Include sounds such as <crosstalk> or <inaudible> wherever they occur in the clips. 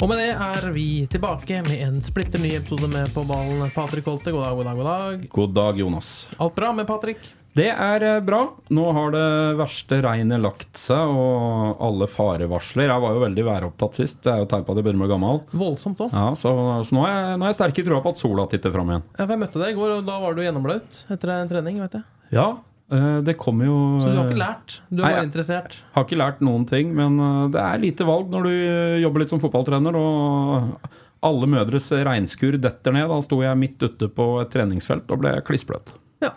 Og med det er vi tilbake med en splitter ny episode med På ballen. Patrick Holte, god dag, god dag, god dag. God dag, Jonas. Alt bra med Patrick? Det er eh, bra. Nå har det verste regnet lagt seg, og alle farevarsler. Jeg var jo veldig væropptatt sist. Det er jo tegn på at jeg begynner å bli gammel. Voldsomt òg. Ja, så, så nå, er jeg, nå er jeg sterk i trua på at sola titter fram igjen. Jeg møtte deg i går, og da var du gjennomblaut etter en trening. vet jeg Ja, det kommer jo Så du har ikke lært? Du er Nei, bare jeg- Har ikke lært noen ting, men eh, det er lite valg når du eh, jobber litt som fotballtrener, og alle mødres regnskur detter ned. Da sto jeg midt ute på et treningsfelt og ble klissbløt. Ja.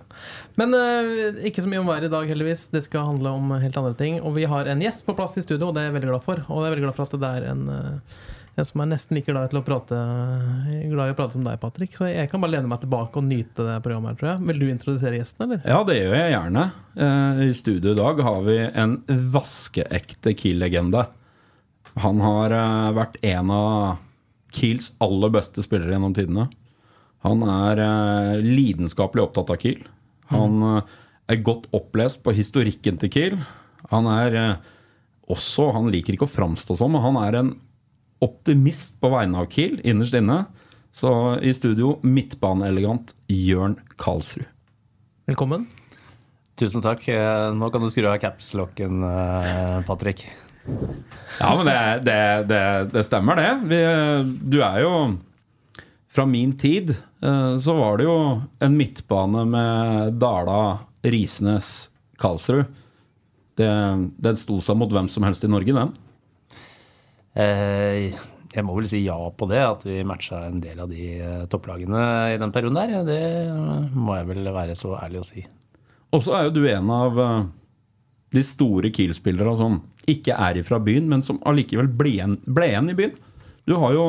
Men eh, ikke så mye om været i dag, heldigvis. Det skal handle om helt andre ting. Og vi har en gjest på plass i studio, og det er jeg veldig glad for. Og jeg er veldig glad for at det er en, en som er nesten like glad til å prate Glad i å prate som deg, Patrick. Så jeg kan bare lene meg tilbake og nyte det programmet her, tror jeg. Vil du introdusere gjesten, eller? Ja, det gjør jeg gjerne. Eh, I studio i dag har vi en vaskeekte Kiel-legende. Han har eh, vært en av Kiels aller beste spillere gjennom tidene. Han er eh, lidenskapelig opptatt av Kiel. Han eh, er godt opplest på historikken til Kiel. Han er også Han liker ikke å framstå som, men han er en optimist på vegne av Kiel, innerst inne. Så i studio, midtbaneelegant Jørn Karlsrud. Velkommen. Tusen takk. Eh, Nå kan du skru av capslocken, eh, Patrick. Ja, men det, det, det, det stemmer, det. Vi, du er jo Fra min tid eh, så var det jo en midtbane med Dala, Risnes, Karlsrud. Den sto seg mot hvem som helst i Norge, den. Eh, Jeg må vel si ja på det, at vi matcha en del av de eh, topplagene i den perioden der. Det må jeg vel være så ærlig å si. Og så er jo du en av eh, de store Kiel-spillere som ikke er ifra byen, men som allikevel ble igjen, ble igjen i byen. Du har jo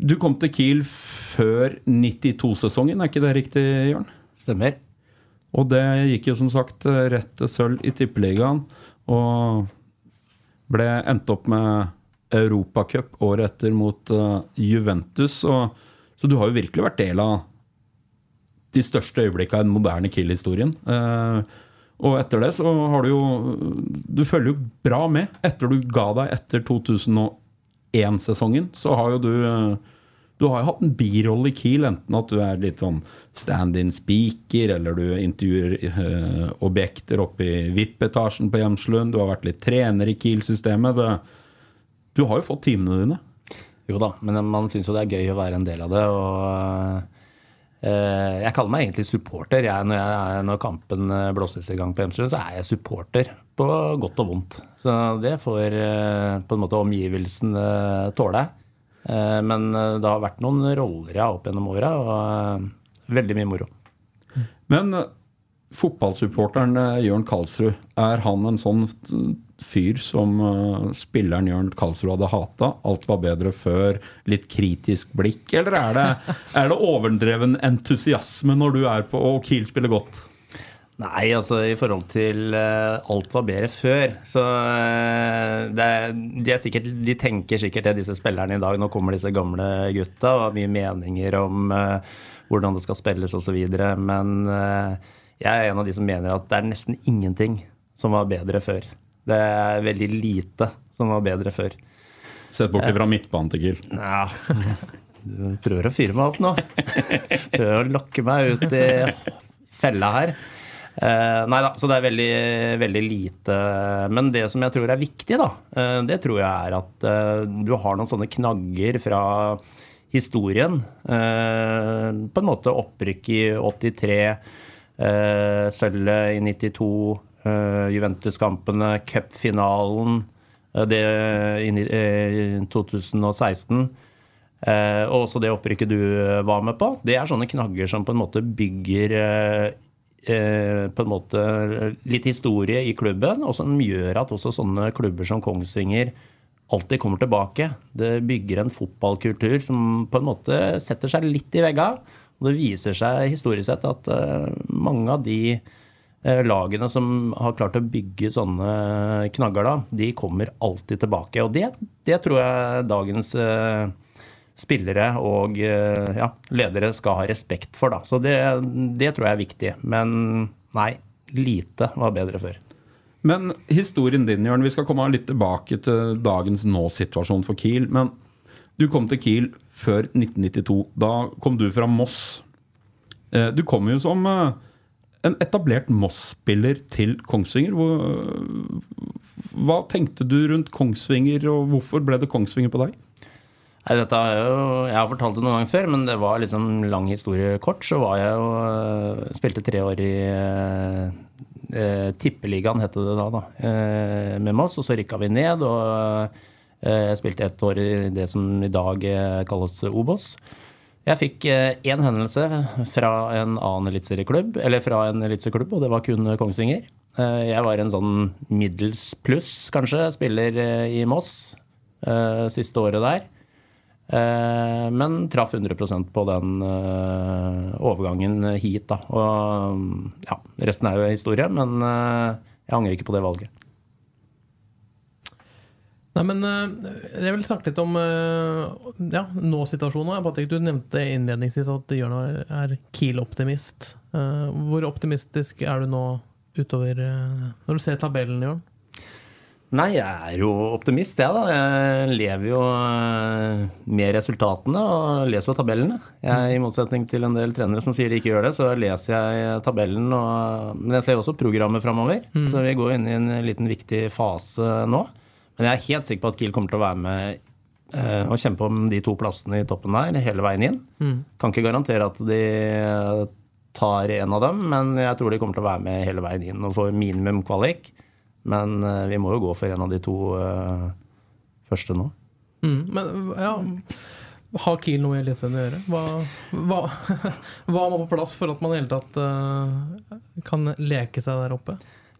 Du kom til Kiel før 92-sesongen, er ikke det riktig, Jørn? Stemmer. Og det gikk jo som sagt rett til sølv i Tippeligaen. Og ble endt opp med Europacup året etter mot uh, Juventus. Og, så du har jo virkelig vært del av de største øyeblikkene i den moderne Kiel-historien. Uh, og etter det så har du jo Du følger jo bra med. Etter du ga deg etter 2001-sesongen, så har jo du eh, du har jo hatt en birolle i Kiel, enten at du er litt sånn stand-in speaker, eller du intervjuer eh, objekter oppe i VIP-etasjen på Hjemslund, du har vært litt trener i Kiel-systemet. Du har jo fått timene dine. Jo da, men man syns jo det er gøy å være en del av det. og eh, Jeg kaller meg egentlig supporter. Jeg, når, jeg, når kampen eh, blåses i gang på Hjemslund, så er jeg supporter. På godt og vondt. Så det får på en måte omgivelsene tåle. Eh, Men eh, det har vært noen roller jeg har opp gjennom åra, og eh, veldig mye moro. Men fotballsupporteren Jørn Karlsrud, er han en sånn fyr som spilleren Jørn Karlsrud hadde hata? Alt var bedre før, litt kritisk blikk? Eller er det, er det overdreven entusiasme når du er på og Kiel spiller godt? Nei, altså i forhold til uh, alt var bedre før, så uh, det, er- de, er sikkert, de tenker sikkert det, disse spillerne i dag. Nå kommer disse gamle gutta og har mye meninger om uh, hvordan det skal spilles osv. Men jeg er en av de som mener at det er nesten ingenting som var bedre før. Det er veldig lite som var bedre før. Sett bort fra midtbanen til Kiel. Ja, du prøver å fyre meg opp nå. <laughs> Prøver å lokke meg ut i fella her. Eh, nei da, så det er veldig, veldig lite. Men det som jeg tror er viktig, da, eh, det tror jeg er at eh, du har noen sånne knagger fra historien. Eh, på en måte opprykk i 83, eh, sølvet i 92, eh, Juventus-kampene, cupfinalen i ni- eh, 2016. Eh, og også det opprykket du var med på. Det er sånne knagger som på en måte bygger på en måte litt historie i klubben, og som gjør at også sånne klubber som Kongsvinger alltid kommer tilbake. Det bygger en fotballkultur som på en måte setter seg litt i vegga. Og det viser seg historisk sett at eh, mange av de eh, lagene som har klart å bygge sånne knagger, da, de kommer alltid tilbake. Og det, det tror jeg dagens eh, spillere og eh, ja, ledere skal ha respekt for. Da. Så det, det tror jeg er viktig. Men nei, lite var bedre før. Men historien din, Jørn, vi skal komme litt tilbake til dagens nå-situasjon for Kiel. Men du kom til Kiel før 1992. Da kom du fra Moss. Eh, Du kom jo som eh, en etablert Moss-spiller til Kongsvinger. Hva tenkte du rundt Kongsvinger, og hvorfor ble det Kongsvinger på deg? Dette er jo, Jeg har fortalt det noen ganger før, men det var liksom lang historie kort. Så var jeg jo øh, Spilte tre år i øh, øh, Tippeligaen, het det da, da eh, med Moss. Og så rykka vi ned, og eh, jeg spilte ett år i det som i dag øh, kalles Obos. Jeg fikk én henvendelse fra en annen eliteserieklubb, eller fra en eliteserieklubb, og det var kun Kongsvinger. Eh, Jeg var en sånn middels pluss, kanskje, spiller eh, i Moss eh, siste året der. Eh, Men traff 100% på den eh, overgangen hit, da. Og ja, resten er jo historie, men eh, jeg angrer ikke på det valget. Nei, men Jeg vil snakke litt om ja, nå-situasjonen. Patrick, du nevnte innledningsvis at Jørn er- Kiel-optimist. Hvor optimistisk er du nå utover Når du ser tabellen, Jørn? Nei, jeg er jo optimist, jeg, da. Jeg lever jo eh, med resultatene og leser jo tabellene. Jeg, I motsetning til en del trenere som sier de ikke gjør det, så leser jeg tabellen. Og, men jeg ser også programmet framover, så vi går inn i en liten viktig fase nå. Men jeg er helt sikker på at Kiel kommer til å være med eh, og kjempe om de to plassene i toppen der hele veien inn. Kan ikke garantere at de tar en av dem, men jeg tror de kommer til å være med hele veien inn og få minimum kvalik. Men eh, vi må jo gå for en av de to eh, første nå. Mm, men ja Har Kiel noe i Eliteserien å gjøre? Hva, hva, <laughs> hva må på plass for at man i hele tatt uh, kan leke seg der oppe?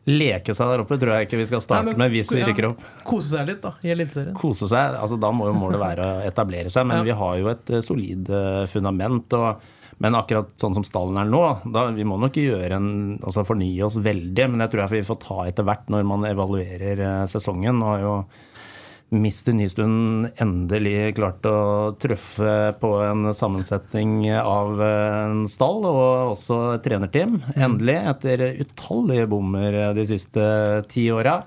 Leke seg der oppe tror jeg ikke vi skal starte Nei, men- med hvis vi rykker opp. Kose seg litt da, i Eliteserien. Kose seg, altså Da må jo målet være å etablere seg, men Ja. vi har jo et solid fundament. og men akkurat sånn som stallen er nå, da, vi må nok gjøre en, altså fornye oss veldig. Men jeg tror jeg vi får ta etter hvert når man evaluerer eh, sesongen. Nå har jo Mister Nystuen endelig klart å trøffe på en sammensetning av en stall og også et trenerteam. Endelig, etter utallige bommer de siste ti åra.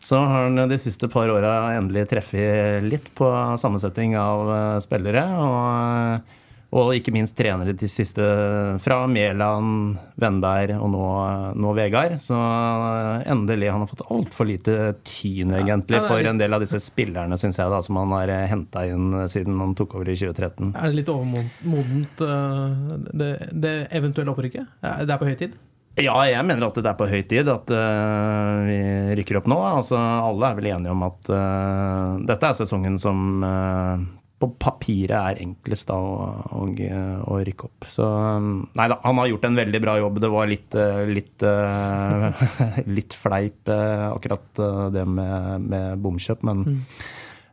Så har han de siste par åra endelig treffet litt på sammensetning av eh, spillere. Og, og ikke minst trenere de siste fra Mæland, Vennberg og nå, nå Vegard. Så endelig. Han har fått altfor lite tyn, egentlig, Ja, for en del av disse spillerne, syns jeg, da, som han har henta inn siden han tok over i 2013. Er det litt overmodent, eh, det, det eventuelle opprykket? Det er på høy tid? Ja, jeg mener at det er på høy tid at uh, vi rykker opp nå. Altså, alle er vel enige om at uh, dette er sesongen som eh, på papiret er enklest da å, rykke opp. Så um, nei da, han har gjort en veldig bra jobb. Det var litt, eh, litt, eh, <laughs> litt fleip eh, akkurat det med, med bomkjøp, men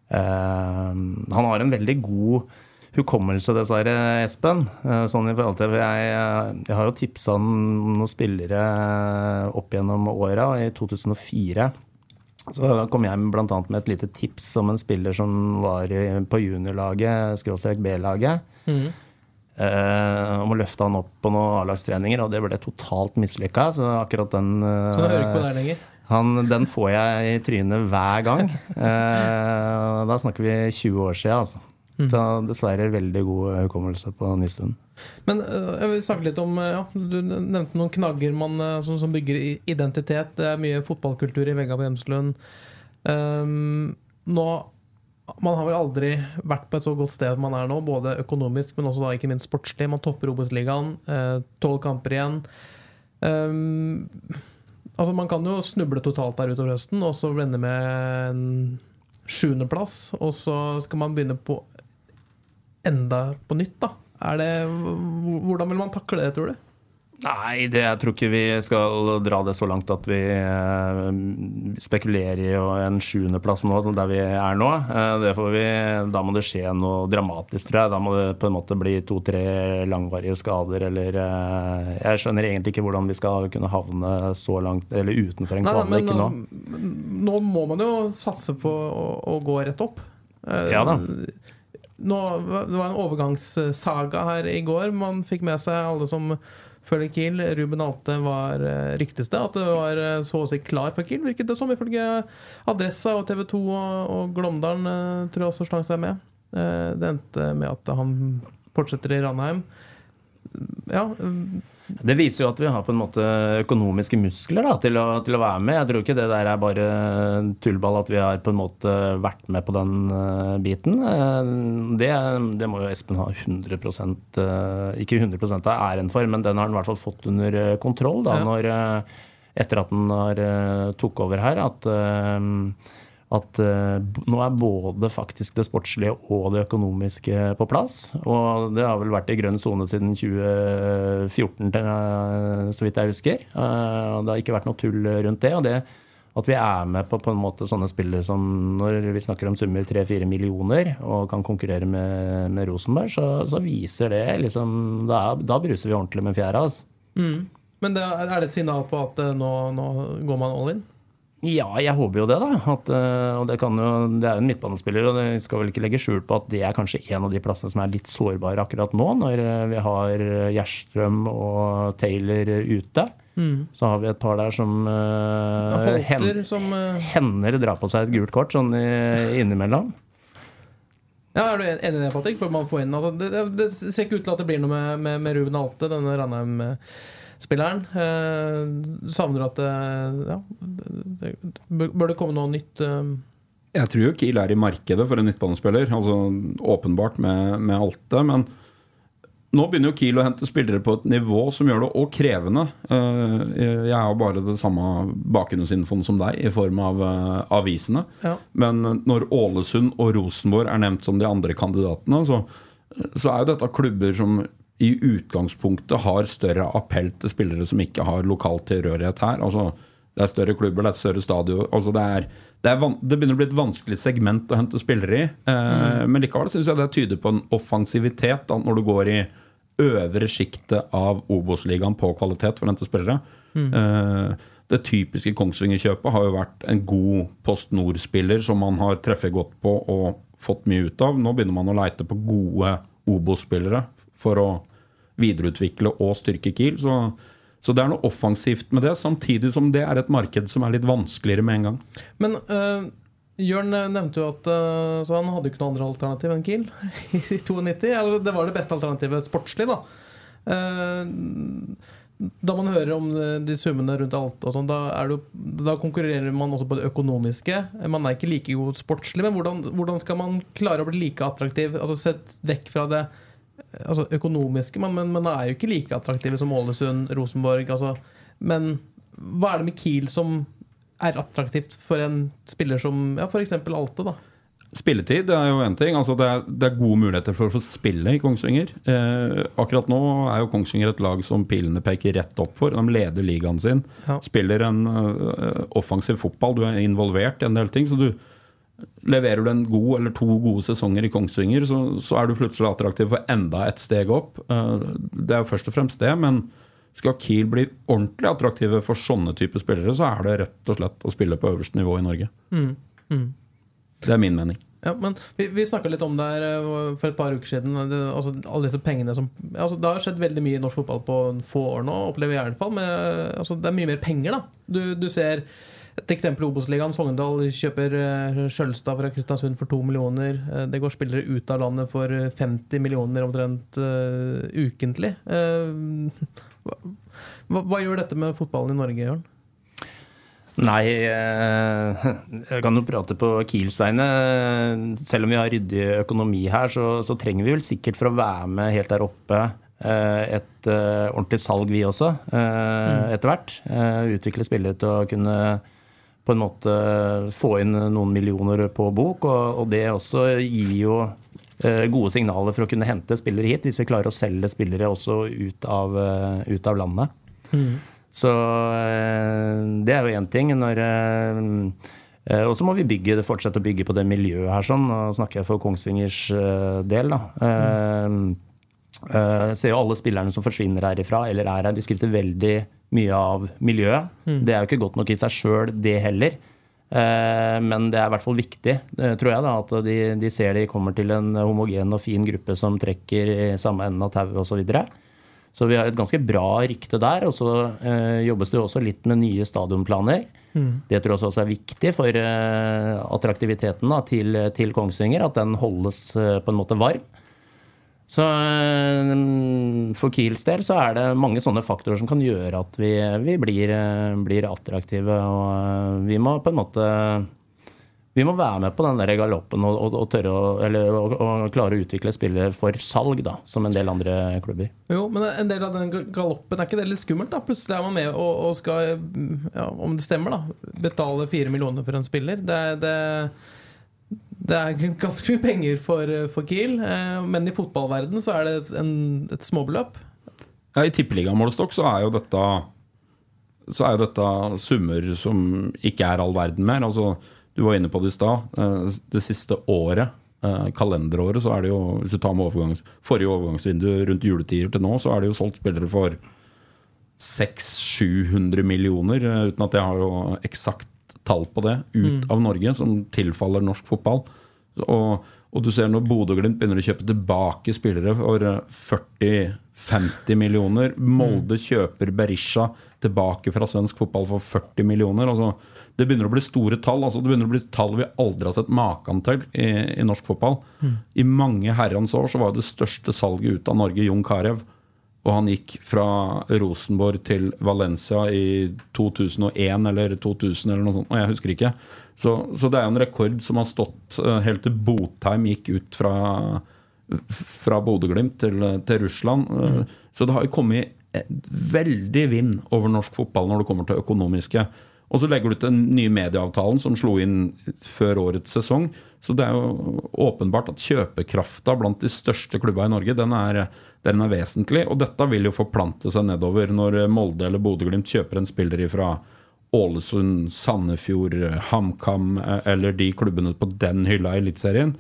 eh, han har en veldig god hukommelse, dessverre, Espen. Sånn i forhold til Jeg, jeg har jo tipsa noen spillere opp gjennom åra. I 2004 så kom jeg bl.a. med et lite tips om en spiller som var på juniorlaget, skråstrek B-laget. Eh, om å løfte han opp på noen A-lagstreninger, og det ble totalt mislykka. Så akkurat den eh, Så du hører ikke på deg lenger. han, den får jeg i trynet hver gang. <laughs> Eh, da snakker vi 20 år siden, altså. Så dessverre veldig god hukommelse på Nystuen. Men øh, jeg vil snakke litt om øh, ja, Du nevnte noen knagger man, øh, som, som bygger identitet. Det er mye fotballkultur i vegga på Hjemslund. Um, nå Man har vel aldri vært på et så godt sted man er nå, både økonomisk, men også da ikke minst sportslig. Man topper Obos-ligaen. Tolv kamper igjen. Um, altså Man kan jo snuble totalt der utover høsten, og så vende med en sjuendeplass. Og så skal man begynne på enda på nytt, da. Det, hvordan vil man takle det, tror du? Nei, det, jeg tror ikke vi skal dra det så langt at vi eh, spekulerer i en sjuendeplass nå, sånn der vi er nå. Eh, det får vi, da må det skje noe dramatisk, tror jeg. Da må det på en måte bli to-tre langvarige skader, eller eh, Jeg skjønner egentlig ikke hvordan vi skal kunne havne så langt, eller utenfor en kvalik nå. altså, nå må man jo satse på å, å gå rett opp. Eh, Ja da. Nå, det var en overgangssaga her i går. Man fikk med seg alle som følger Kiel. Ruben Alte var eh, ryktes det at det var eh, så å si klar for Kiel, virket det som, ifølge Adressa og TV 2 og, og Glåmdalen eh, tror jeg også slang seg med. Det endte med at han fortsetter i Ranheim. Ja, Det viser jo at vi har på en måte økonomiske muskler da, til, å, til å være med. Jeg tror ikke det der er bare tullball at vi har på en måte vært med på den eh, biten. Eh, det, det må jo Espen ha 100 eh, ikke 100% av æren for, men den har han i hvert fall fått under kontroll da, Ja. når, etter at han har tok over her. At at uh, nå er både faktisk det sportslige og det økonomiske på plass. Og det har vel vært i grønn sone siden 2014, til, eh, så vidt jeg husker. Uh, det har ikke vært noe tull rundt det. Og det at vi er med på, på en måte sånne spillere som når vi snakker om summer 3-4 millioner og kan konkurrere med, med Rosenborg, så, så viser det liksom Da, da bruser vi ordentlig med fjæra. Altså. Men det, er det et signal på at nå, nå går man all in? Ja, jeg håper jo det, da. At, eh, og det, kan jo, det er jo en midtbanespiller, og det skal vel ikke legge skjul på at det er kanskje en av de plassene som er litt sårbare akkurat nå, når eh, vi har Gjerstrøm og Taylor ute. Så har vi et par der som uh, Holter som uh... hender drar på seg et gult kort sånn i, innimellom. Ja, Er du enig i det, Patrick? Inn altså, det, det, det ser ikke ut til at det blir noe med, med, med Ruben Alte, denne Ranheim-spilleren. Eh, savner at det, ja, det, det, bør, det komme noe nytt? Eh? Jeg tror jo Kiel er i markedet for en midtbanespiller. Altså, åpenbart med, med Alte. Men nå begynner jo Kiel å hente spillere på et nivå som gjør det òg krevende. Eh, Jeg har bare det samme bakgrunnsinfoen som deg, i form av eh, avisene. Ja. Men når Ålesund og Rosenborg er nevnt som de andre kandidatene, så, så er jo dette klubber som i utgangspunktet har større appell til spillere som ikke har lokal tilhørighet her. Altså, det er større klubber, det er et større stadion. Altså, det, er, det, er det begynner å bli et vanskelig segment å hente spillere i. Eh, Men likevel syns jeg det tyder på en offensivitet da, når du går i øvre sjiktet av Obos-ligaen på kvalitet for å hente spillere. Eh, det typiske Kongsvinger-kjøpet har jo vært en god Post Nord-spiller som man har treffet godt på og fått mye ut av. Nå begynner man å leite på gode Obos-spillere for å videreutvikle og styrke Kiel. Så, så det er noe offensivt med det, samtidig som det er et marked som er litt vanskeligere med en gang. Men eh, Jørn nevnte jo at eh, Så han hadde ikke noe andre alternativ enn Kiel <laughs> i 92. Eller det var det beste alternativet sportslig, da. Uh, da man hører om de summene rundt alt, og sånn, da, det da konkurrerer man også på det økonomiske. Man er ikke like god sportslig, men hvordan, hvordan skal man klare å bli like attraktiv? Altså Sett vekk fra det altså, økonomiske, men, men man er jo ikke like attraktive som Ålesund, Rosenborg. Altså. Men hva er det med Kiel som er attraktivt for en spiller som ja, f.eks. Alte? da Spilletid er jo én ting. altså det er, det er gode muligheter for å få spille i Kongsvinger. Eh, akkurat nå er jo Kongsvinger et lag som pilene peker rett opp for. De leder ligaen sin. Ja. Spiller en uh, offensiv fotball. Du er involvert i en del ting. så du Leverer du en god eller to gode sesonger i Kongsvinger, så, så er du plutselig attraktiv for enda et steg opp. Eh, det er jo først og fremst det, men skal Kiel bli ordentlig attraktive for sånne typer spillere, så er det rett og slett å spille på øverste nivå i Norge. Det er min mening. Ja, men Vi, vi snakka litt om det her eh, for et par uker siden. Det, altså, alle disse pengene som altså, Det har skjedd veldig mye i norsk fotball på få år nå, opplever jeg i hvert fall. Med, altså, det er mye mer penger, da. Du, du ser et eksempel i Obos-ligaen. Sogndal kjøper uh, Skjølstad fra Kristiansund for to millioner. Eh, det går spillere ut av landet for eh, 50 millioner omtrent uh, ukentlig. Uh, hva, hva, gjør dette med fotballen i Norge, Jørn? Nei, eh, jeg kan jo prate på vegne. Selv om vi har ryddig økonomi her, så, så trenger vi vel sikkert for å være med helt der oppe eh, et eh, ordentlig salg, vi også, eh, etter hvert. Eh, Utvikle spillere til å kunne på en måte få inn noen millioner på bok, og, og det også gir jo eh, gode signaler for å kunne hente spillere hit, hvis vi klarer å selge spillere også ut av, eh, ut av landet. Så eh, det er jo én ting. Når, og så må vi bygge, fortsette å bygge på det miljøet her. sånn, Nå snakker jeg for Kongsvingers del. da. Mm. Uh, ser jo alle spillerne som forsvinner herifra eller er her, de skryter veldig mye av miljøet. Det er jo ikke godt nok i seg sjøl, det heller. Eh, Men det er i hvert fall viktig, eh, tror jeg, da, at de, de ser de kommer til en homogen og fin gruppe som trekker i samme enden av tauet osv. Så, videre. så vi har et ganske bra rykte der. Og så eh, jobbes det jo også litt med nye stadionplaner. Det tror jeg også er viktig for eh, attraktiviteten da, til, til Kongsvinger, at den holdes eh, på en måte varm. Så eh, for Kiels del så er det mange sånne faktorer som kan gjøre at vi, vi blir, eh, blir attraktive. Og eh, vi må på en måte vi må være med på den der galoppen og, og, og tørre å, eller, og, klare å utvikle spillere for salg, da, som en del andre klubber. Jo, men en del av den galoppen, er ikke det litt skummelt? da? Plutselig er man med og, skal, ja, om det stemmer, da, betale fire millioner for en spiller. Det, det, det er ganske mye penger for, for Kiel, eh, men i fotballverdenen så er det en, et småbeløp. Ja, I tippeligamålestokk så Så er jo dette summer som ikke er all verden mer. Altså, du var inne på det i stad. eh, Det siste året, eh, kalenderåret, så er det jo Hvis du tar med overgangs, forrige overgangsvindu rundt juletider til nå, så er det jo solgt spillere for 600-700 millioner, eh, uten at jeg har jo eksakt tall på det, ut av Norge, som tilfaller norsk fotball. Og, og du ser når Bodø-Glimt begynner å kjøpe tilbake spillere for eh, 40-50 millioner. Molde kjøper Berisha tilbake fra svensk fotball for 40 millioner. Altså, det begynner å bli store tall. Altså, det begynner å bli tall vi aldri har sett maken til i, i norsk fotball. I mange herrens år så var det største salget ut av Norge Jon Carew. Og han gikk fra Rosenborg til Valencia i 2001 eller 2000 eller noe sånt. og Jeg husker ikke. Så, så det er jo en rekord som har stått eh, helt til Botheim gikk ut fra, fra Bodø-Glimt til, til Russland. Mm. Så det har jo kommet eh, veldig vind over norsk fotball når det kommer til økonomiske. Og så legger du til den nye medieavtalen som slo inn før årets sesong. Så det er jo åpenbart at kjøpekrafta blant de største klubba i Norge, den er, den er vesentlig. Og dette vil jo forplante seg nedover når Molde eller Bodø-Glimt kjøper en spiller fra Ålesund, Sandefjord, HamKam eh, eller de klubbene på den hylla i Eliteserien,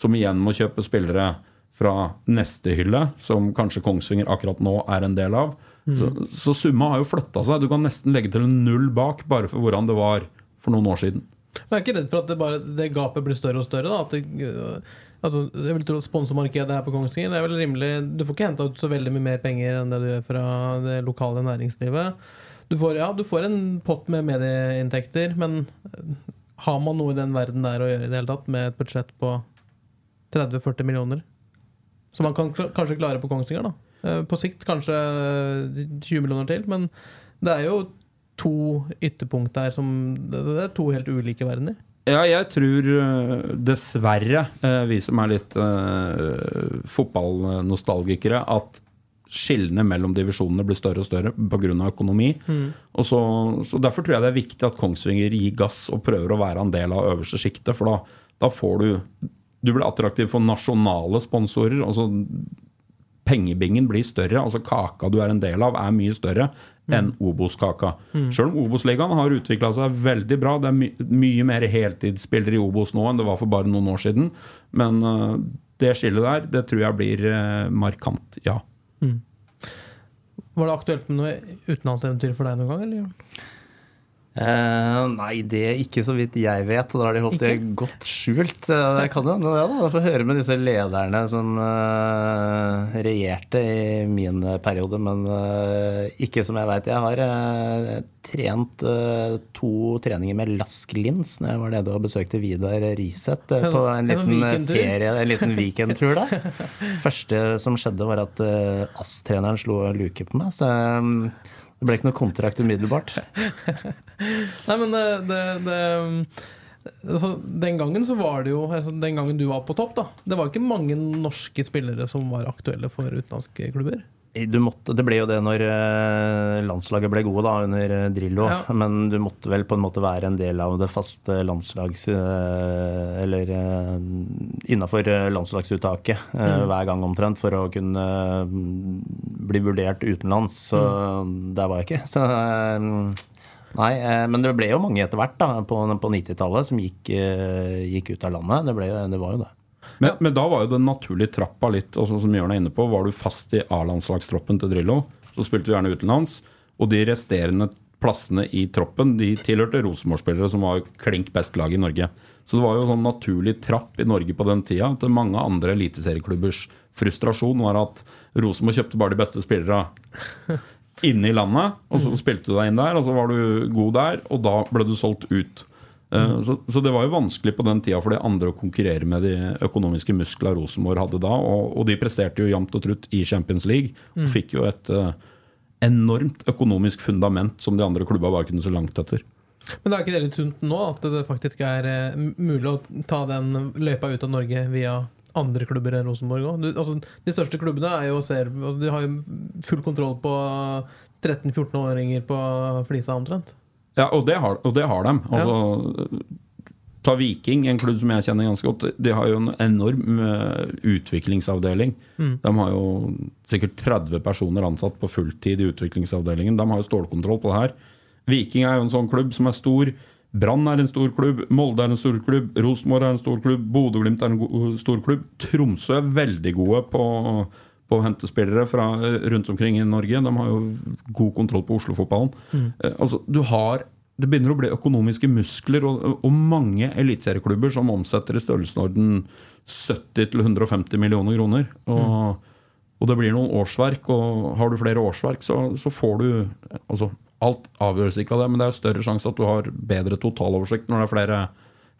som igjen må kjøpe spillere fra neste hylle, som kanskje Kongsvinger akkurat nå er en del av. Så, så summa har jo flytta seg. Du kan nesten legge til en null bak, bare for hvordan det var for noen år siden. Men jeg er ikke redd for at det, bare, det gapet blir større og større? Da? At det, øh, altså, jeg vil tro at Sponsormarkedet her på Kongsvinger er vel rimelig Du får ikke henta ut så veldig mye mer penger enn det du gjør fra det lokale næringslivet. Du får, ja, du får en pott med medieinntekter, men øh, har man noe i den verden der å gjøre i det hele tatt, med et budsjett på 30-40 millioner? Som man kan kanskje klare på Kongsvinger, da. Eh, På sikt kanskje 20 millioner til, men det er jo to ytterpunkt der som Det er to helt ulike verdener. Ja, jeg tror øh, dessverre, øh, vi som er litt uh, fotballnostalgikere, at skillene mellom divisjonene blir større og større pga. økonomi. Og så, så Derfor tror jeg det er viktig at Kongsvinger gir gass og prøver å være en del av øverste sjiktet. For da, da får du Du blir attraktiv for nasjonale sponsorer. altså pengebingen blir større. altså Kaka du er en del av, er mye større enn Obos-kaka. Selv om Obos-ligaen har utvikla seg veldig bra. Det er my mye mer heltidsspillere i Obos nå enn det var for bare noen år siden. Men uh, det skillet der, det tror jeg blir uh, markant, ja. Var det aktuelt med noe utenlandseventyr for deg noen gang? Eller? Eh, nei, det er ikke så vidt jeg vet. Da har de holdt det godt skjult. Eh, Det kan jo hende, det. da. Jeg får høre med disse lederne som eh, regjerte i min periode, men eh, ikke som jeg veit. Jeg har trent to treninger med Lask Lins når jeg var nede og besøkte Vidar Riseth på en sånn liten ferie, en liten weekendtur der. <laughs> første som skjedde, var at uh, ASS-treneren slo luke på meg. Så eh, det ble ikke noe kontrakt umiddelbart. <laughs> Nei, men det, det, det altså, Den gangen så var det jo altså, Den gangen du var på topp, da. Det var ikke mange norske spillere som var aktuelle for utenlandske klubber. Du måtte, det ble jo det når eh, landslaget ble gode da, under eh, Drillo. Ja. <laughs> Men du måtte vel på en måte være en del av det faste landslags... eh, Eller innafor landslagsuttaket mm. hver gang omtrent for å kunne mm, bli vurdert utenlands. Så der var jeg ikke. Så Nei, men det ble jo mange etter hvert da, på, på 90-tallet som gikk, gikk ut av landet. Det, ble, det var jo det. Men, men da var jo den naturlige trappa litt sånn som Jørn er inne på. Var du fast i A-landslagstroppen til Drillo, så spilte du gjerne utenlands. Og de resterende plassene i troppen de tilhørte Rosenborg-spillere, som var klink best lag i Norge. Så det var jo sånn naturlig trapp i Norge på den tida til mange andre eliteserieklubbers frustrasjon var at Rosenborg kjøpte bare de beste spillerne inne i landet. Og så spilte du deg inn der, og så var du god der, og da ble du solgt ut. Eh, Så, så det var jo vanskelig på den tida for de andre å konkurrere med de økonomiske muskler Rosenborg hadde da. Og, og de presterte jo jevnt og trutt i Champions League. Og fikk jo et uh, enormt økonomisk fundament som de andre klubba bare kunne så langt etter. Men det er ikke det litt sunt nå, at det faktisk er eh, mulig å ta den løypa ut av Norge via andre klubber enn Rosenborg òg? Altså, de største klubbene er jo ser, og de har jo full kontroll på 13-14-åringer på Flisa omtrent. Ja, og det har, og det har de. Altså, Ta Viking, en klubb som jeg kjenner ganske godt. De har jo en enorm utviklingsavdeling. utviklingsavdeling. De har jo sikkert 30 personer ansatt på fulltid i utviklingsavdelingen. De har jo stålkontroll på det her. Viking er jo en sånn klubb som er stor. Brann er en stor klubb, Molde er en stor klubb, Rosenborg er en stor klubb, Bodø-Glimt er en stor klubb. Tromsø er veldig gode på, på å hente spillere fra eh, rundt omkring i Norge. De har jo god kontroll på Oslo-fotballen. Mm. Altså, du har det begynner å bli økonomiske muskler og, og mange eliteserieklubber som omsetter i størrelsesorden 70-150 millioner kroner. Og, og det blir noen årsverk, og har du flere årsverk, så, så får du altså, Alt avgjøres ikke av det, men det er større sjanse at du har bedre totaloversikt når det er flere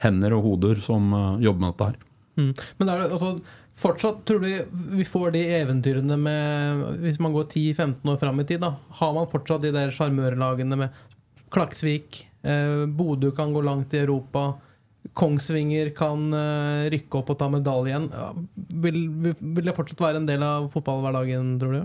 hender og hoder som eh, jobber med dette her. Mm. Men er det altså Fortsatt tror du vi får de eventyrene med Hvis man går 10-15 år fram i tid, da har man fortsatt de der sjarmørlagene med Klaksvik, eh, Bodø kan gå langt i Europa, Kongsvinger kan eh, rykke opp og ta medalje igjen. Ja, vil, vil det fortsatt være en del av fotballhverdagen, tror du?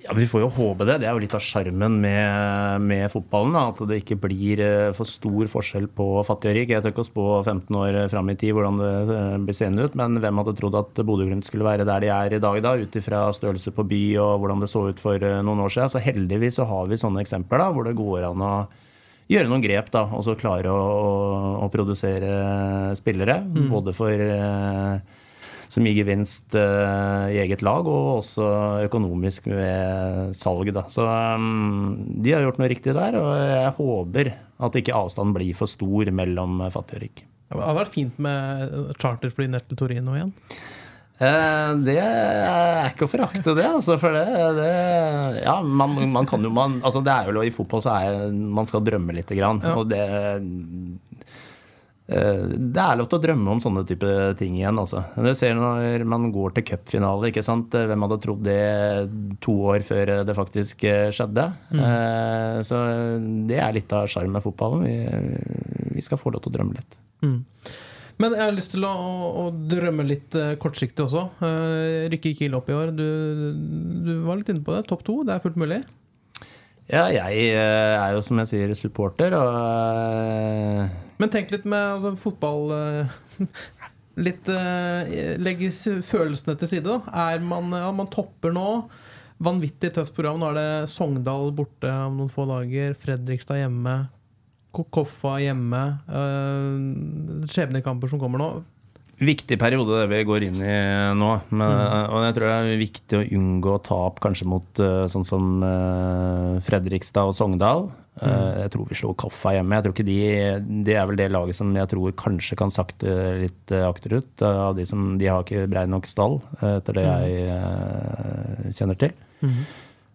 Ja, Vi får jo håpe det. Det er jo litt av sjarmen med, med fotballen. Da, at det ikke blir eh, for stor forskjell på fattig og rik. Jeg tør ikke å spå 15 år fram i tid hvordan det eh, blir seende ut, men hvem hadde trodd at Bodø-Glimt skulle være der de er i dag, da, ut ifra størrelse på by og hvordan det så ut for eh, noen år siden. Så heldigvis så har vi sånne eksempler da, hvor det går an å gjøre noen grep da, og så klare å, å, å produsere spillere. Både for eh, som gir gevinst eh, i eget lag, og også økonomisk ved salg. Da. Så um, de har gjort noe riktig der, og jeg håper at ikke avstanden blir for stor mellom fattig og rik. Det hadde vært fint med charterfly ned til Torino igjen. Eh, det er ikke å forakte, det. Altså, for det, det Ja, man, man kan jo man, altså det er jo I fotball så er man skal drømme lite grann. Ja. Og det Det er lov til å drømme om sånne type ting igjen. Altså. Det ser når man går til cupfinale. ikke sant? Hvem hadde trodd det to år før det faktisk eh, skjedde? Mm. så det er litt av sjarmen med fotballen. Vi, vi skal få lov til å drømme litt. Men jeg har lyst til å, å drømme litt eh, kortsiktig også. Rykker rykke Kiel opp i år. Du, du var litt inne på det. Topp to, det er fullt mulig? Ja, jeg eh, er jo som jeg sier supporter, og eh, Men tenk litt med altså, fotball eh, <laughs> Litt Legg følelsene til side, da. Er man, ja, man topper nå. Vanvittig tøft program. Nå er det Sogndal borte om noen få dager. Fredrikstad hjemme. Koffa hjemme. Skjebnekamper som kommer nå. Viktig periode det vi går inn i nå. Men, Og jeg tror det er viktig å unngå tap kanskje mot eh, sånn som eh, Fredrikstad og Sogndal. Mm. Jeg tror vi slår Koffa hjemme. Jeg tror ikke de, Det er vel det laget som jeg tror kanskje kan sakte litt eh, akterut. eh, Av de som De har ikke brei nok stall, eh, etter det jeg eh, kjenner til.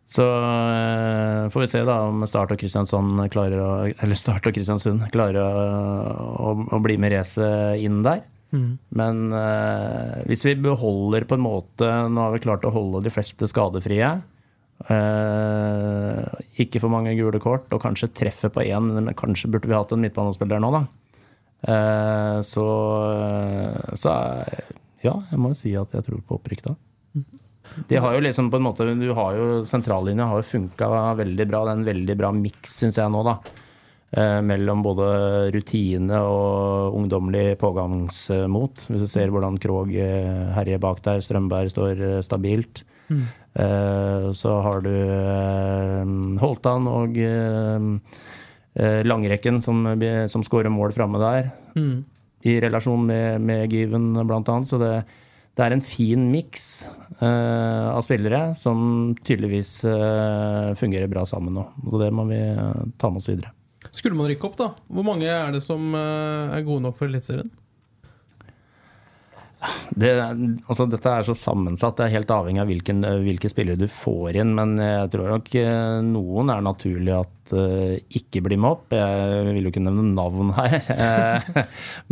Så eh, får vi se da om Start og Kristiansund klarer å Eller Start og Kristiansund klarer å, å, å bli med racet inn der. Men uh, hvis vi beholder på en måte Nå har vi klart å holde de fleste skadefrie. Uh, ikke for mange gule kort, og kanskje treffer på én, men kanskje burde vi hatt en midtbanespiller nå, da. Uh, så så ja, jeg må jo si at jeg tror på opprykk da. De har jo liksom på en måte du har jo Sentrallinja har jo funka veldig bra. Det er en veldig bra miks, syns jeg nå, da. Eh, mellom både rutine og ungdommelig pågangsmot. Hvis du ser hvordan Krog eh, herjer bak der, Strømberg står eh, stabilt. Mm. så har du Holtan og Langrekken som, som skårer mål framme der. I relasjon med, med Gyven, blant annet. Så det, det er en fin miks av spillere som tydeligvis fungerer bra sammen nå. Så det må vi ta med oss videre. Skulle man rykke opp, da? Hvor mange er det som eh, er gode nok for Eliteserien? Det, altså, dette er så sammensatt. Det er helt avhengig av hvilken, hvilke spillere du får inn. Men jeg tror nok eh, noen er naturlig at uh, ikke blir med opp. Jeg vil jo ikke nevne navn her. <laughs> Eh,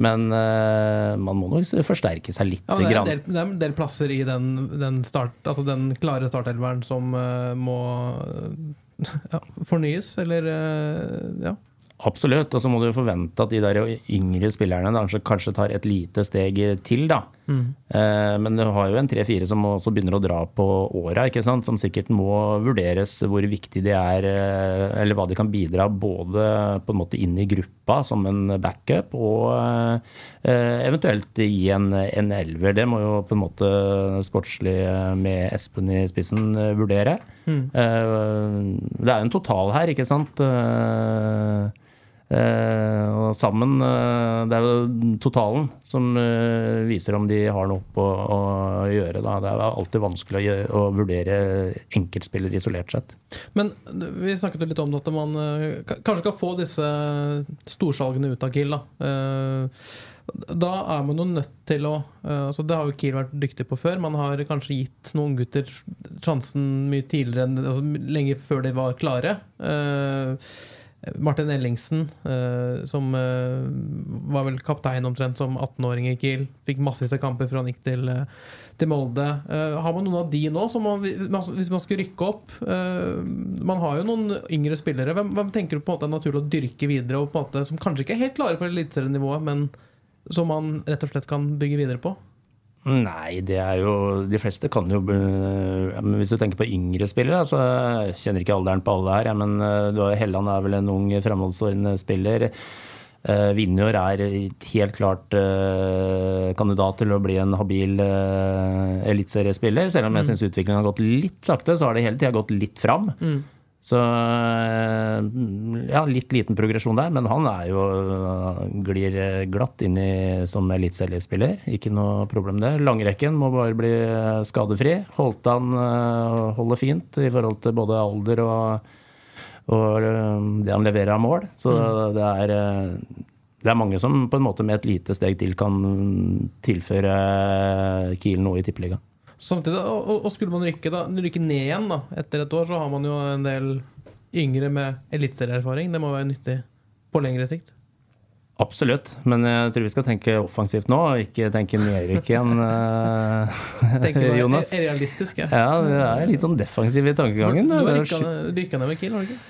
men uh, man må nok forsterke seg litt. Ja, det, er del, det er en del plasser i den, den, start, altså den klare startelveren som uh, må eh, <laughs> ja, fornyes, eller eh, ja. Absolutt. Og så må du forvente at de der yngre spillerne kanskje, kanskje tar et lite steg til, da. Eh, men du har jo en tre-fire som også begynner å dra på åra, ikke sant. Som sikkert må vurderes hvor viktig de er, eh, eller hva de kan bidra både på en måte inn i gruppa som en backup, og eh, eventuelt gi en, en elver. Det må jo på en måte sportslig eh, med Espen i spissen eh, vurdere. Eh, det er jo en total her, ikke sant. Eh, Eh, og sammen Det er jo totalen som viser om de har noe på å gjøre. Da. Det er alltid vanskelig å, gjøre, å vurdere enkeltspillere isolert sett. Men vi snakket jo litt om at man kanskje skal få disse storsalgene ut av GIL. Da. Da er man jo nødt til å eh, altså Det har jo Kiel vært dyktig på før. Man har kanskje gitt noen gutter sjansen mye tidligere, enn, altså lenge før de var klare. Eh, Martin Ellingsen, eh, som var vel kaptein omtrent som 18-åring i Kiel. Fikk massevis av kamper før han gikk til, til Molde. Har man noen av de nå, man, hvis man skal rykke opp? Man har jo noen yngre spillere. Hvem, hvem tenker du på en måte er naturlig å dyrke videre, og som kanskje ikke er helt klare for eliteserienivået, men som man rett og slett kan bygge videre på? Nei, det er jo De fleste kan jo eh, men Hvis du tenker på yngre spillere, så jeg kjenner ikke alderen på alle her. Men eh, Helland er vel en ung fremholdsordende spiller. Uh, Vinjor er helt klart uh, kandidat til å bli en habil uh, eliteseriespiller. Selv om jeg syns utviklingen har gått litt sakte, så har det hele tida gått litt fram. Så eh, ja, litt liten progresjon der, men han er jo glir glatt inn i som eliteseriespiller. Ikke noe problem det. Langrekken må bare bli skadefri. Holtan han holder fint i forhold til både alder og, og eh, det han leverer av mål. Så det er eh, det er mange som på en måte med et lite steg til kan tilføre Kiel noe i tippeligaen. Samtidig, og, og- skulle man rykke, da, rykke ned igjen da, etter et år, så har man jo en del yngre med eliteserieerfaring. Det må være nyttig på lengre sikt. Absolutt, men jeg tror vi skal tenke offensivt nå, ikke tenke nedrykk igjen, <laughs> eh, Tenker du Jonas. realistisk, ja. Ja, det er litt sånn defensiv i tankegangen. du er rykka ned- med Kiel, har du ikke?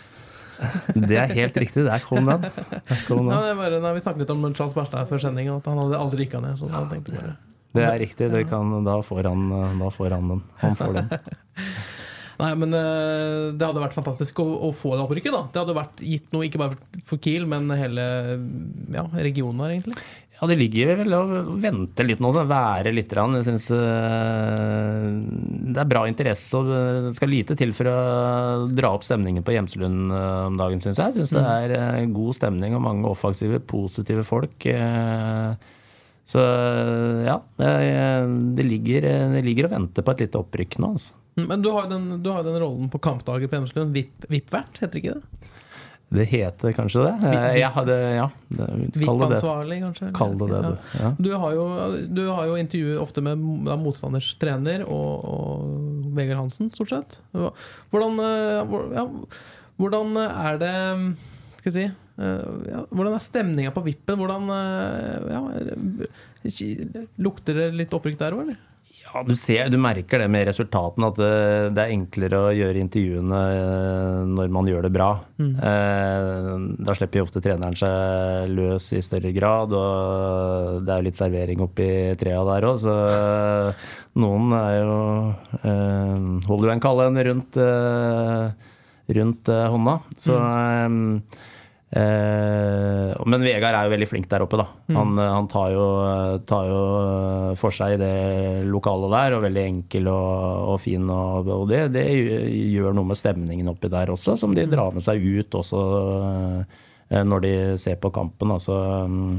<laughs> Det er helt riktig. Der kom den. <laughs> Der kom Ja, den. det er bare, nei, vi snakket litt om Charles Berstad før sending, at han hadde aldri rykka ned. Så han tenkte bare Det er riktig. Det kan, da, får han, da får han den. Han får den. <laughs> Nei, men eh, det hadde vært fantastisk å, å få det opprykket, da. Det hadde vært gitt noe ikke bare for Kiel, men hele ja, regionen her, egentlig. Ja, det ligger vel å vente litt nå, så være litt. rann. Jeg synes eh, det er bra interesse, og det skal lite til for å dra opp stemningen på Gjemselund eh, om dagen, syns jeg. Jeg syns det er eh, god stemning og mange offensive, positive folk. Så ja, det ligger, det ligger og venter på et lite opprykk nå, altså. Men du har jo den, du har jo den rollen på kampdager på Hjemmeslund. VIP- VIP-vert, heter ikke det? Det heter kanskje det? Jeg hadde, ja, det, kall det det. Kanskje? Kall det det, du. Ja. Du har jo, du har jo intervjuet ofte med motstanders trener og, og Vegard Hansen, stort sett. Hvordan, eh, ja, hvordan er det Skal jeg si ja, Hvordan er stemninga på Vippen? Hvordan eh, ja, Lukter det litt opprykk der òg, eller? Ja, du, ser, du merker det med resultatene, at det, det er enklere å gjøre intervjuene eh, når man gjør det bra. Eh, da slipper jo ofte treneren seg løs i større grad, og det er jo litt servering oppi trea der òg, så eh, noen er jo eh, Holder jo en kalle rundt, eh, rundt eh, hånda. Så eh, Eh, men Vegard er jo veldig flink der oppe, da. Han, han tar, jo, tar jo for seg det lokalet der, og veldig enkel og, og fin. Og, og det, det gjør noe med stemningen oppi der også, som de drar med seg ut også eh, når de ser på kampen. Altså, mm,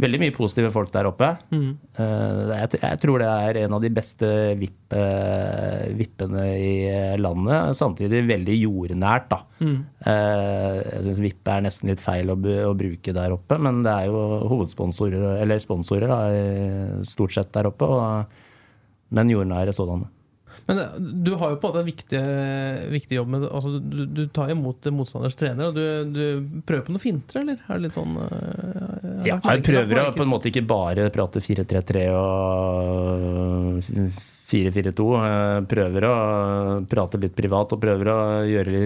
veldig mye positive folk der oppe. Mm. Eh, jeg, jeg tror det er en av de beste vipp, eh, vippene i landet. Samtidig veldig jordnært, da. Mm. Eh, jeg syns vippe er nesten litt feil å, å bruke der oppe, men det er jo hovedsponsorer, eller sponsorer, da, stort sett der oppe. Og, men jordnære sådanne. Men eh, du har jo på en måte en viktig, viktig jobb med altså, du, du tar imot motstanders trener, og du, du prøver på noe fintere, eller? Er det litt sånn eh, Ja, jeg prøver å på en måte ikke bare prate 4-3-3 og 4-4-2. Jeg Prøver å prate litt privat og prøver å gjøre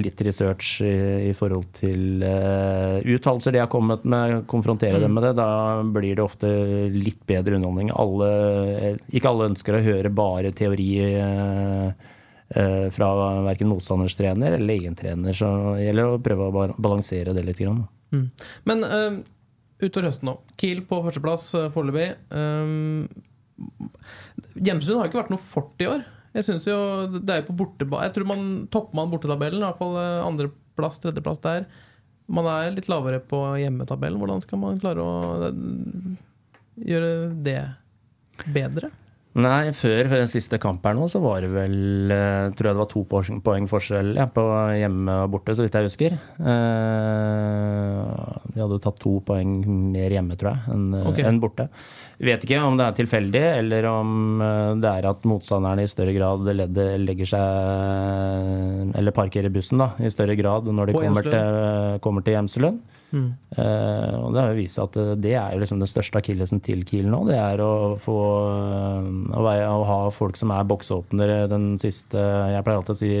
litt- research i, forhold til uh, uttalelser de har kommet med, konfrontere dem med det. Da blir det ofte litt bedre underholdning. Alle, ikke alle ønsker å høre bare teori eh, eh, fra verken motstanders trener eller egen trener, så det gjelder å prøve å balansere det litt. Grann. Mm. Men utover høsten nå. Kiel på førsteplass uh, foreløpig. Um, Hjemsund har ikke vært noe fort i år. Jeg synes jo Det er jo på borteba... Jeg tror man topper man bortetabellen, i hvert fall uh, andreplass, tredjeplass der. Man er litt lavere på hjemmetabellen. Hvordan skal man klare å uh, gjøre det bedre? Nei, før, før den siste kamp her nå, så var det vel eh, Tror jeg det var to poeng, forskjell ja, på hjemme og borte, så vidt jeg husker. Eh, vi hadde jo tatt to poeng mer hjemme, tror jeg, enn okay. en borte. Vet ikke om det er tilfeldig, eller om eh, det er at motstanderne i større grad ledde, legger seg Eller parkerer bussen, da, i større grad når de kommer til, kommer til Hjemselund. Mm. Eh, og det har jo vist seg at eh, det er liksom den største akillesen til Kiel nå. Det er å få eh, å, veie, å ha folk som er boksåpnere den siste Jeg pleier alltid å si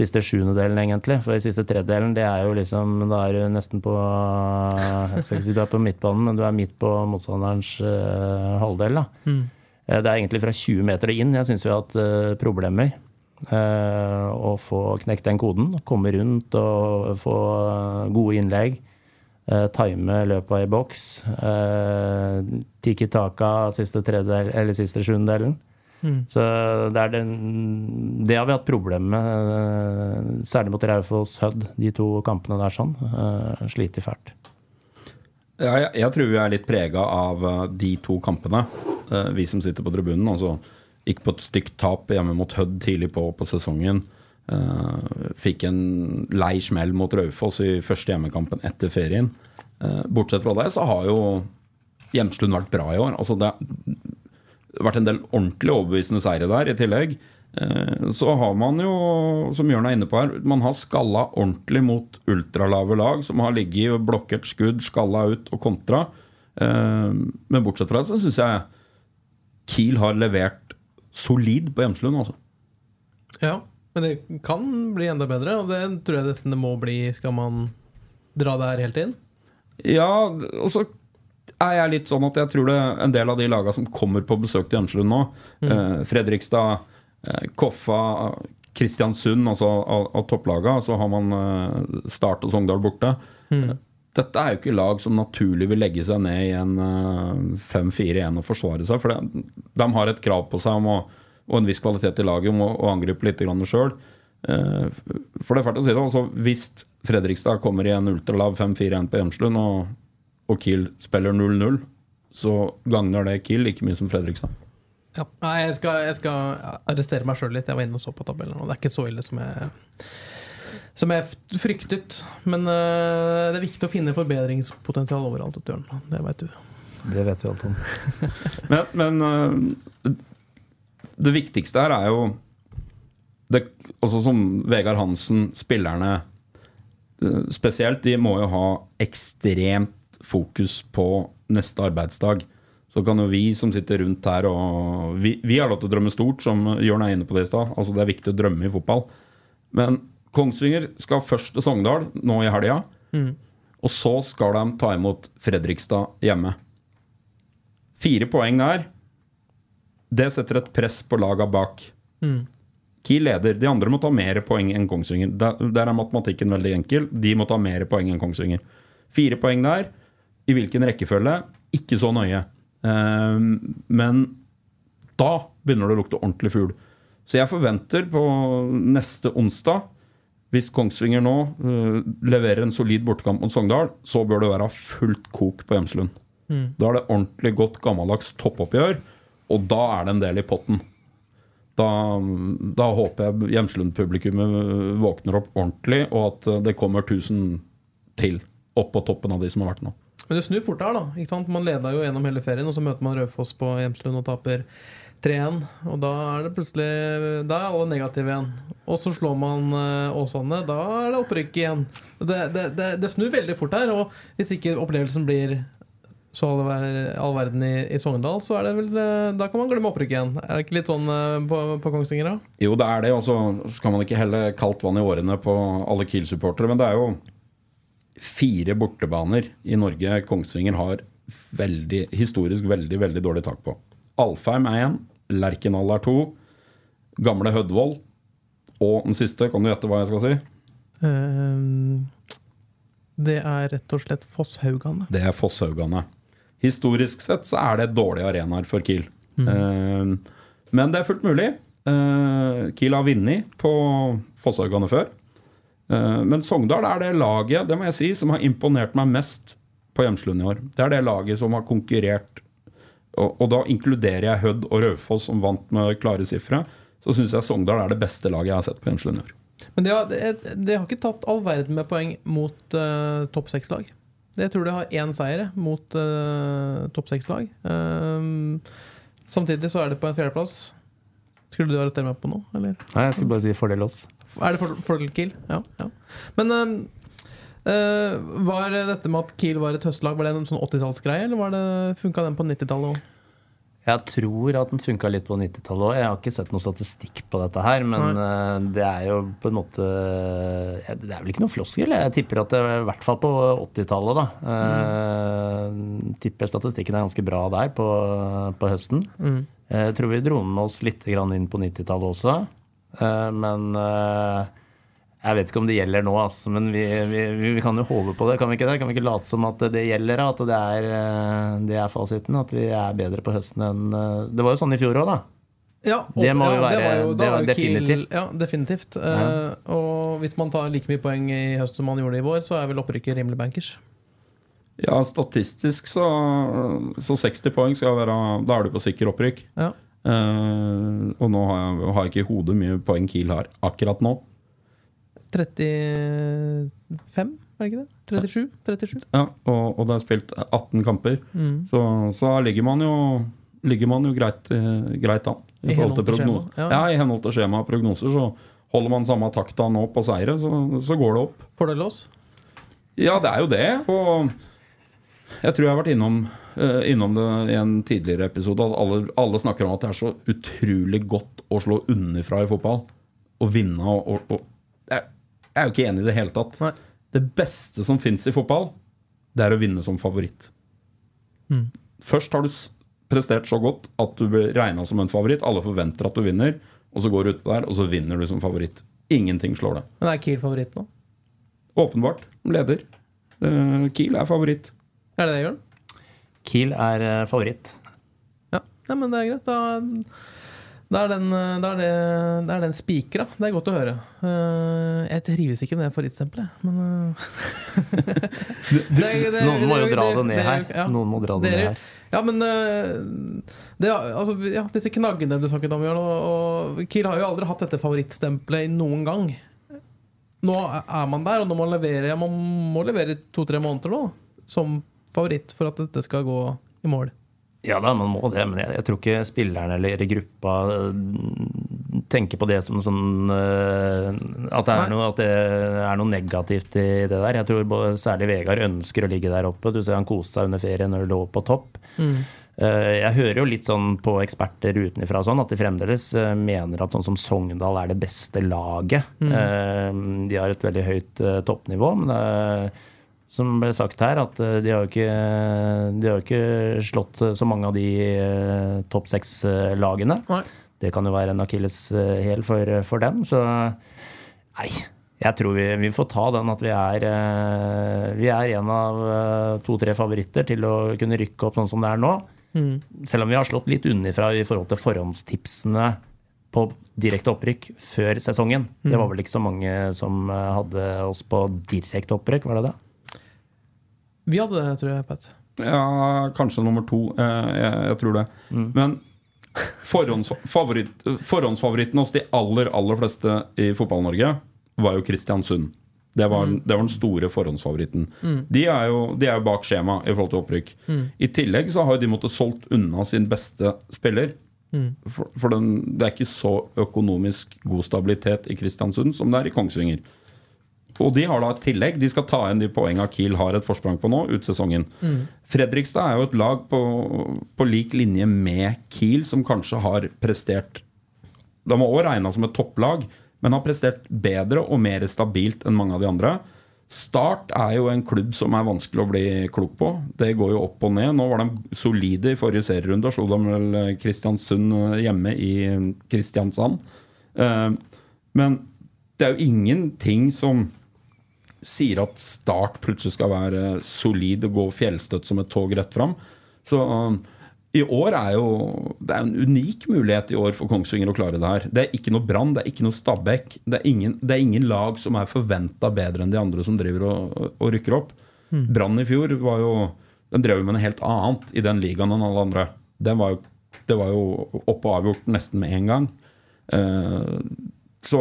siste sjuendedelen, egentlig. For siste tredjedelen, det er jo liksom Da er du nesten på Jeg skal ikke si du er på midtbanen, men du er midt på motstanderens uh, halvdel. da. Mm. Uh, Det er egentlig fra 20 meter inn jeg syns vi har hatt problemer. Eh, å få knekt den koden. Komme rundt og få eh, gode innlegg. eh, time løpet i boks. Tiki taka siste, tredjedel, eller siste sjuendedelen. Mm. Så det, er den, det har vi hatt problemer med, eh, særlig mot Raufoss Hødd. De to kampene der sånn. Sliter fælt. Ja, jeg, jeg tror vi er litt prega av eh, de to kampene, eh, vi som sitter på tribunen. Altså, gikk på et stygt tap hjemme mot Hødd tidlig på, på sesongen. Uh, fikk en lei smell mot Raufoss i første hjemmekampen etter ferien. Uh, bortsett fra det så har jo Hjemslund vært bra i år. Altså, det har vært en del ordentlig overbevisende seire der i tillegg. Uh, Så har man jo, som Jørn er inne på her, man har skalla ordentlig mot ultralave lag som har ligget og blokkert skudd, skalla ut og kontra. Men bortsett fra det så syns jeg Kiel har levert solid på Hjemslund, altså. Ja, men det kan bli enda bedre, og det tror jeg nesten det må bli skal man dra det her helt inn. Ja, og så er jeg litt sånn at jeg tror det en del av de laga som kommer på besøk til Hjemslund nå, eh, Fredrikstad, eh, Koffa, Kristiansund, altså av, av så har man eh, Start og Sogndal borte. Mm. Dette er jo ikke lag som naturlig vil legge seg ned i en eh, 5-4-1 og forsvare seg. For de, de har et krav på seg å, og en viss kvalitet i laget om å, å angripe litt sjøl. For det er fælt å si det. Altså, hvis Fredrikstad kommer i en ultralav 5-4-1 på Hjemslund, og, og Kiel spiller 0-0, så gagner det Kiel like mye som Fredrikstad. Ja. Jeg skal, jeg skal arrestere meg sjøl litt. Jeg var inne og så på tabellen, og det er ikke så ille som jeg som jeg fryktet. Men uh, det er viktig å finne forbedringspotensial overalt. Det vet du. Det vet vi alt om. <laughs> Men, men uh, det viktigste her er jo det, altså Som Vegard Hansen, spillerne uh, spesielt, de må jo ha ekstremt fokus på neste arbeidsdag. Så kan jo vi som sitter rundt her og Vi, vi har lov til å drømme stort, som Jørn er inne på det i stad. Altså, det er viktig å drømme i fotball. Men Kongsvinger skal først til Sogndal nå i helga. Og så skal de ta imot Fredrikstad hjemme. Fire poeng der. Det setter et press på laga bak. Kiel leder. De andre må ta mer poeng enn Kongsvinger. Der, der er matematikken veldig enkel. De må ta mer poeng enn Kongsvinger. Fire poeng der. I hvilken rekkefølge? Ikke så nøye. Ehm, men da begynner det å lukte ordentlig fugl. Så jeg forventer på neste onsdag, hvis Kongsvinger nå uh, leverer en solid bortekamp mot Sogndal, så bør det være fullt kok på Hjemslund. Da er det ordentlig godt gammeldags toppoppgjør, og da er det en del i potten. Da, da håper jeg Hjemslund-publikummet våkner opp ordentlig, og at det kommer 1000 til opp på toppen av de som har vært nå. Men det snur fort her, da. Ikke sant? Man leda jo gjennom hele ferien, og så møter man Raufoss på Hjemslund og taper 3-1. Og da er det plutselig Da er alle negative igjen. Og så slår man eh, Åsane. Da er det opprykk igjen. Det, det, det, det snur veldig fort her, og hvis ikke opplevelsen blir så all, verden i, i Sogndal, så er det vel eh, Da kan man glemme opprykk igjen. Er det ikke litt sånn eh, på, på Kongsvinger, da? Jo, det er det, og så skal man ikke helle kaldt vann i årene på alle Kiel-supportere. Men det er jo fire bortebaner i Norge Kongsvinger har veldig, historisk veldig veldig dårlig tak på. Alfheim er én, Lerkendal er to, Gamle Hødvoll og den siste, kan du gjette hva jeg skal si? Eh, det er rett og slett Fosshaugane. Det er Fosshaugane. Historisk sett så er det dårlige arenaer for Kiel. Eh, men det er fullt mulig. Eh, Kiel har vunnet på Fosshaugane før. Men Sogndal er det laget det må jeg si, som har imponert meg mest på Hjemslund i år. Det er det laget som har konkurrert. Og, og da inkluderer jeg Hødd og Raufoss, som vant med klare sifre. Så syns jeg Sogndal er det beste laget jeg har sett på Hjemslund junior. Men det har, det, det har ikke tatt all verden med poeng mot uh, topp seks-lag. Jeg tror det har én seier mot uh, topp seks-lag. Um, samtidig så er det på en fjerdeplass. Skulle du arrestere meg på noe, eller? Nei, jeg skulle bare si fordel oss. Er det for- fordel Kiel? Ja. ja. Men um, uh, var dette med at Kiel var et høstlag, var det en sånn 80-tallsgreie, eller var det, funka den på 90-tallet òg? Jeg tror at den funka litt på 90-tallet òg. Jeg har ikke sett noen statistikk på dette her, men eh, det er jo på en måte Det er vel ikke noe floskel? Jeg tipper at det i hvert fall på 80-tallet, da. Eh, tipper statistikken er ganske bra der på, på høsten. Mm. Jeg tror vi dro med oss litt grann inn på 90-tallet også. uh, Men eh, jeg vet ikke om det gjelder nå, altså, men vi, vi, vi kan jo håpe på det. Kan vi ikke det? Kan vi ikke late som at det gjelder, at det er, eh, det er fasiten? At vi er bedre på høsten enn eh, Det var jo sånn i fjor òg, da. Ja, Det må jo være- var jo- det var jo Kiel- definitivt. Ja, definitivt. Eh, og hvis man tar like mye poeng i høst som man gjorde i vår, så er vel opprykket rimelig bankers. Ja, statistisk så, så 60 poeng skal være Da er du på sikker opprykk. Ja. Uh, og nå har jeg, har jeg ikke i hodet mye poeng Kiel har akkurat nå. 35, er det ikke det? 37? 37? Ja, og, og det er spilt 18 kamper. Mm. Så, så ligger man jo, ligger man jo greit, eh, greit an. I henhold til skjema, ja. Ja. I henhold til skjema og prognoser. Så holder man samme takta nå på seire, så, så går det opp. Fordel oss? Ja, det er jo det. Og jeg tror jeg har vært innom, eh, innom det i en tidligere episode. At alle, alle snakker om at det er så utrolig godt å slå underfra i fotball. Å vinne og, og, og jeg, er jo ikke enig i det hele tatt. Nei. Det beste som fins i fotball, det er å vinne som favoritt. Først har du prestert så godt at du blir regna som en favoritt. Alle forventer at du vinner, og så går du utpå der, og så vinner du som favoritt. Ingenting slår det. Men er Kiel favoritt nå? Åpenbart. Leder. Uh, Kiel er favoritt. Er det det, Jørn? Kiel er eh, favoritt. Ja, Nei, men det er greit. Da, da er den, eh, da er det, da er den spikra. Det er godt å høre. Eh, Jeg trives ikke med det favorittstempelet, men eh, <laughs> det det- Noen må jo dra det- ned her. ja. Noen må dra det ned her. Ja, men det, altså, ja, disse knaggene du snakket om, Jørn, og, og Kiel har jo aldri hatt dette favorittstempelet noen gang. Nå er man der, og nå må man levere Man må levere to-tre måneder nå som favoritt for at dette skal gå i mål. Ja da, man må det, men jeg, jeg tror ikke spillerne eller gruppa øh, tenker på det som sånn øh, at, det er noe, at det er noe negativt i det der. Jeg tror særlig Vegard ønsker å ligge der oppe. Du ser han koste seg under ferien når det lå på topp. Mm. Jeg hører jo litt sånn på eksperter utenfra sånn, at de fremdeles eh, mener at sånn som Sogndal er det beste laget. Mm. De har et veldig høyt eh, toppnivå, men det er, som ble sagt her, at eh, de har jo ikke, de har ikke slått eh, så mange av de eh, topp seks-lagene. Det kan jo være en akilleshæl for, for dem. Så nei, jeg tror vi, vi får ta den at vi er, eh, vi er en av eh, to-tre favoritter til å kunne rykke opp sånn som det er nå. Selv om vi har slått litt unnifra i forhold til forhåndstipsene på direkte opprykk før sesongen. Det var vel ikke så mange som eh, hadde oss på direkte opprykk, var det det? Vi hadde det, tror jeg, Pat. Ja, kanskje nummer to. eh, Jeg, jeg tror det. Men forhåndsfavoritt, forhåndsfavoritten hos de aller, aller fleste i Fotball-Norge var jo Kristiansund. Det var, det var den store forhåndsfavoritten. De, er jo, de er jo bak skjema i forhold til opprykk. I tillegg så har jo de måttet solgt unna sin beste spiller. For, for den, det er ikke så økonomisk god stabilitet i Kristiansund som det er i Kongsvinger. Og de har da et tillegg. De skal ta igjen de poengene Kiel har et forsprang på nå, ut sesongen. Fredrikstad er jo et lag på, på lik linje med Kiel, som kanskje har prestert De har også regna som et topplag, men har prestert bedre og mer stabilt enn mange av de andre. Start er jo en klubb som er vanskelig å bli klok på. Det går jo opp og ned. Nå var de solide i forrige serierunde. Da slo de vel Kristiansund hjemme i Kristiansand. Eh, Men det er jo ingenting som sier at Start plutselig skal være solid og gå fjellstøtt som et tog rett fram. Så um, i år er jo Det er en unik mulighet i år for Kongsvinger å klare det her. Det er ikke noe Brann, det er ikke noe Stabæk. Det er ingen, det er ingen lag som er forventa bedre enn de andre som driver og, og rykker opp. Brann i fjor var jo De drev jo med noe helt annet i den ligaen enn alle andre. det var jo, det var jo opp og avgjort nesten med en gang. Uh, så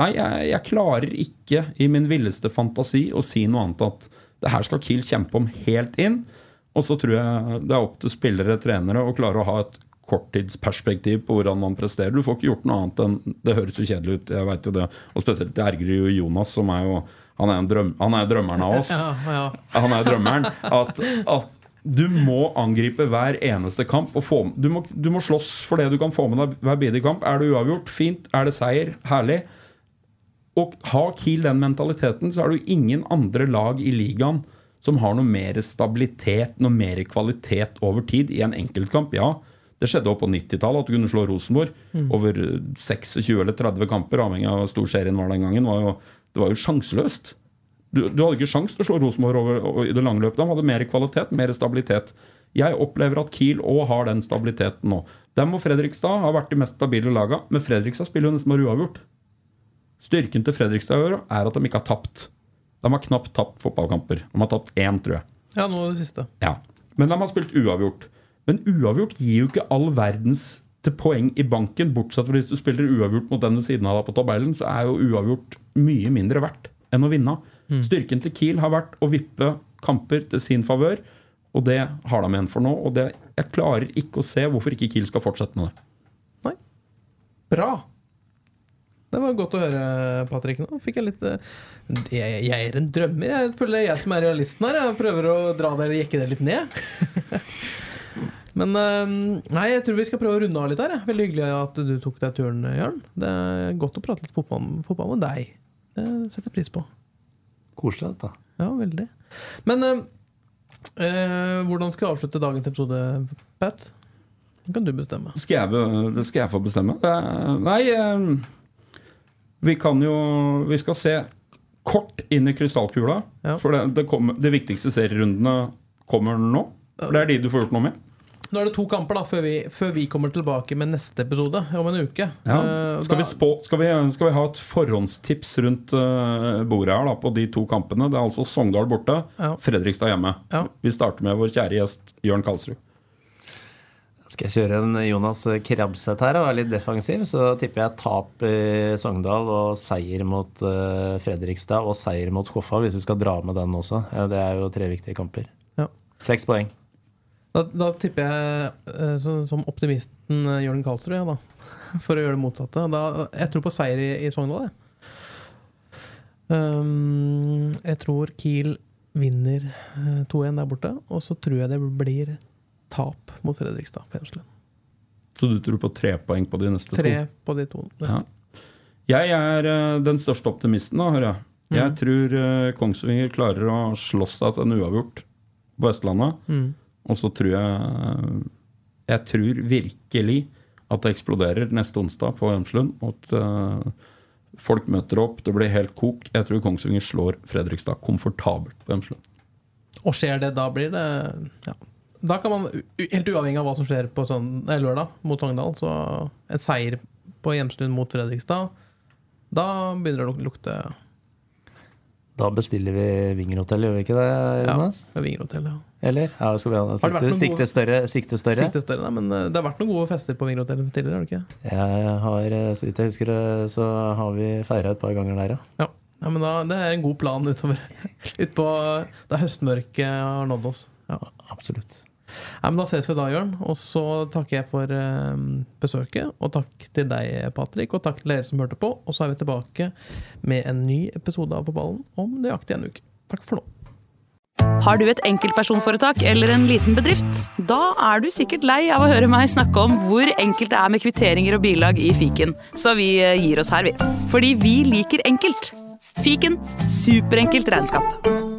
Nei, jeg, jeg klarer ikke i min villeste fantasi å si noe annet at det her skal Kiel kjempe om helt inn. Og så tror jeg det er opp til spillere, trenere, å klare å ha et korttidsperspektiv på hvordan man presterer. Du får ikke gjort noe annet enn Det høres jo kjedelig ut, jeg vet jo det. Og spesielt det ergrer jo Jonas, som er jo Han er, en drøm, han er drømmeren av oss. <laughs> Ja, ja. Han er drømmeren. At, at du må angripe hver eneste kamp. Og få, du, må, du må slåss for det du kan få med deg hver bidige kamp. Er det uavgjort? Fint. Er det seier? Herlig. Og har Kiel den mentaliteten, så er det jo ingen andre lag i ligaen som har noe mer stabilitet, noe mer kvalitet over tid i en enkeltkamp. Ja, det skjedde også på 90-tallet at du kunne slå Rosenborg over 26 eller 30 kamper, avhengig av hvor stor serien var den gangen. Var jo, det var jo sjanseløst. Du, du hadde ikke sjans til å slå Rosenborg over, over, i det lange løpet. De hadde mer kvalitet, mer stabilitet. Jeg opplever at Kiel òg har den stabiliteten nå. Dem og Fredrikstad har vært de mest stabile laga, men Fredrikstad spiller jo nesten bare uavgjort. Styrken til Fredrikstad i år er at de ikke har tapt. De har knapt tapt fotballkamper. De har tapt én, tror jeg. Ja, nå det siste. Ja. Men de har spilt uavgjort. Men uavgjort gir jo ikke all verdens til poeng i banken, bortsett fra hvis du spiller uavgjort mot den ved siden av deg på tabellen, så er jo uavgjort mye mindre verdt enn å vinne. Styrken til Kiel har vært å vippe kamper til sin favør, og det har de igjen for nå. Og det, jeg klarer ikke å se hvorfor ikke Kiel skal fortsette med det. Nei. Bra. Det var godt å høre, Patrick. Nå fikk jeg litt eh, jeg, jeg er en drømmer. Jeg føler det er jeg som er realisten her. Jeg prøver å dra dere jekke det litt ned. <laughs> Men eh, nei, jeg tror vi skal prøve å runde av litt her. Veldig hyggelig at du tok deg turen, Jørn. Det er godt å prate litt fotball, fotball med deg. Det setter jeg pris på. Koselig, dette. Ja, veldig. Men eh, eh, hvordan skal jeg avslutte dagens episode, Pat? Det kan du bestemme. Skal jeg, det skal jeg få bestemme. Nei, eh, vi kan jo Vi skal se kort inn i krystallkula. Ja. For det, det, kommer, det viktigste serierundene kommer nå. For det er de du får gjort noe med. Nå er det to kamper da før vi, før vi kommer tilbake med neste episode om en uke. Ja. Eh, Skal, vi spå, skal, vi, skal vi ha et forhåndstips rundt eh, bordet her da, på de to kampene? Det er altså Sogndal borte, Ja. Fredrikstad hjemme. Ja. Vi starter med vår kjære gjest Jørn Karlsrud. Skal jeg kjøre en Jonas Krabseth her og være litt defensiv, så tipper jeg tap i Sogndal og seier mot eh, Fredrikstad og seier mot Koffa, hvis du skal dra med den også. Ja, det er jo tre viktige kamper. Ja. Seks poeng. Da, da tipper jeg eh, så, som optimisten eh, Jørgen Karlsrud, ja, da. <laughs> For å gjøre det motsatte. Da, jeg tror på seier i, i Sogndal, jeg. Um, jeg tror Kiel vinner eh, 2-1 der borte. Og så tror jeg det blir tap mot Fredrikstad på Hjemslund. Så du tror på tre poeng på de neste Tre to? på de to neste. Jeg er eh, den største optimisten, da, hører jeg. Jeg tror eh, Kongsvinger klarer å slåss seg til en uavgjort på Østlandet. Mm. Og så tror jeg Jeg tror virkelig at det eksploderer neste onsdag på Hjemslund. Og at eh, folk møter opp, det blir helt kok. Jeg tror Kongsvinger slår Fredrikstad komfortabelt på Hjemslund. Og skjer det, da blir det ja. Da kan man, helt uavhengig av hva som skjer på sånn, lørdag mot Sogndal, så en seier på Hjemslund mot Fredrikstad, da begynner det å lukte Da bestiller vi Vingerhotell, gjør vi ikke det, Jonas? ja? Vingerhotell. Ja. Eller? Ja, skal vi ha sikte, sikte større? Sikte større? Sikte større, nei, men eh, det har vært noen gode fester på Vingerhotell tidligere, har det ikke? Jeg har, eh, så vidt jeg husker, så har vi feira et par ganger der, ja. Ja. ja, men da, Det er en god plan utover <laughs> utpå da høstmørket har nådd oss. Ja. Absolutt. Nei, men Da ses vi da, Jørn. Og så takker jeg for eh, besøket. Og takk til deg, Patrick, og takk til dere som hørte på. Og så er vi tilbake med en ny episode av På ballen om nøyaktig en uke. Takk for nå. Har du et enkeltpersonforetak eller en liten bedrift? Da er du sikkert lei av å høre meg snakke om hvor enkelt det er med kvitteringer og bilag i fiken, så vi eh, gir oss her, vi. Fordi vi liker enkelt. Fiken superenkelt regnskap.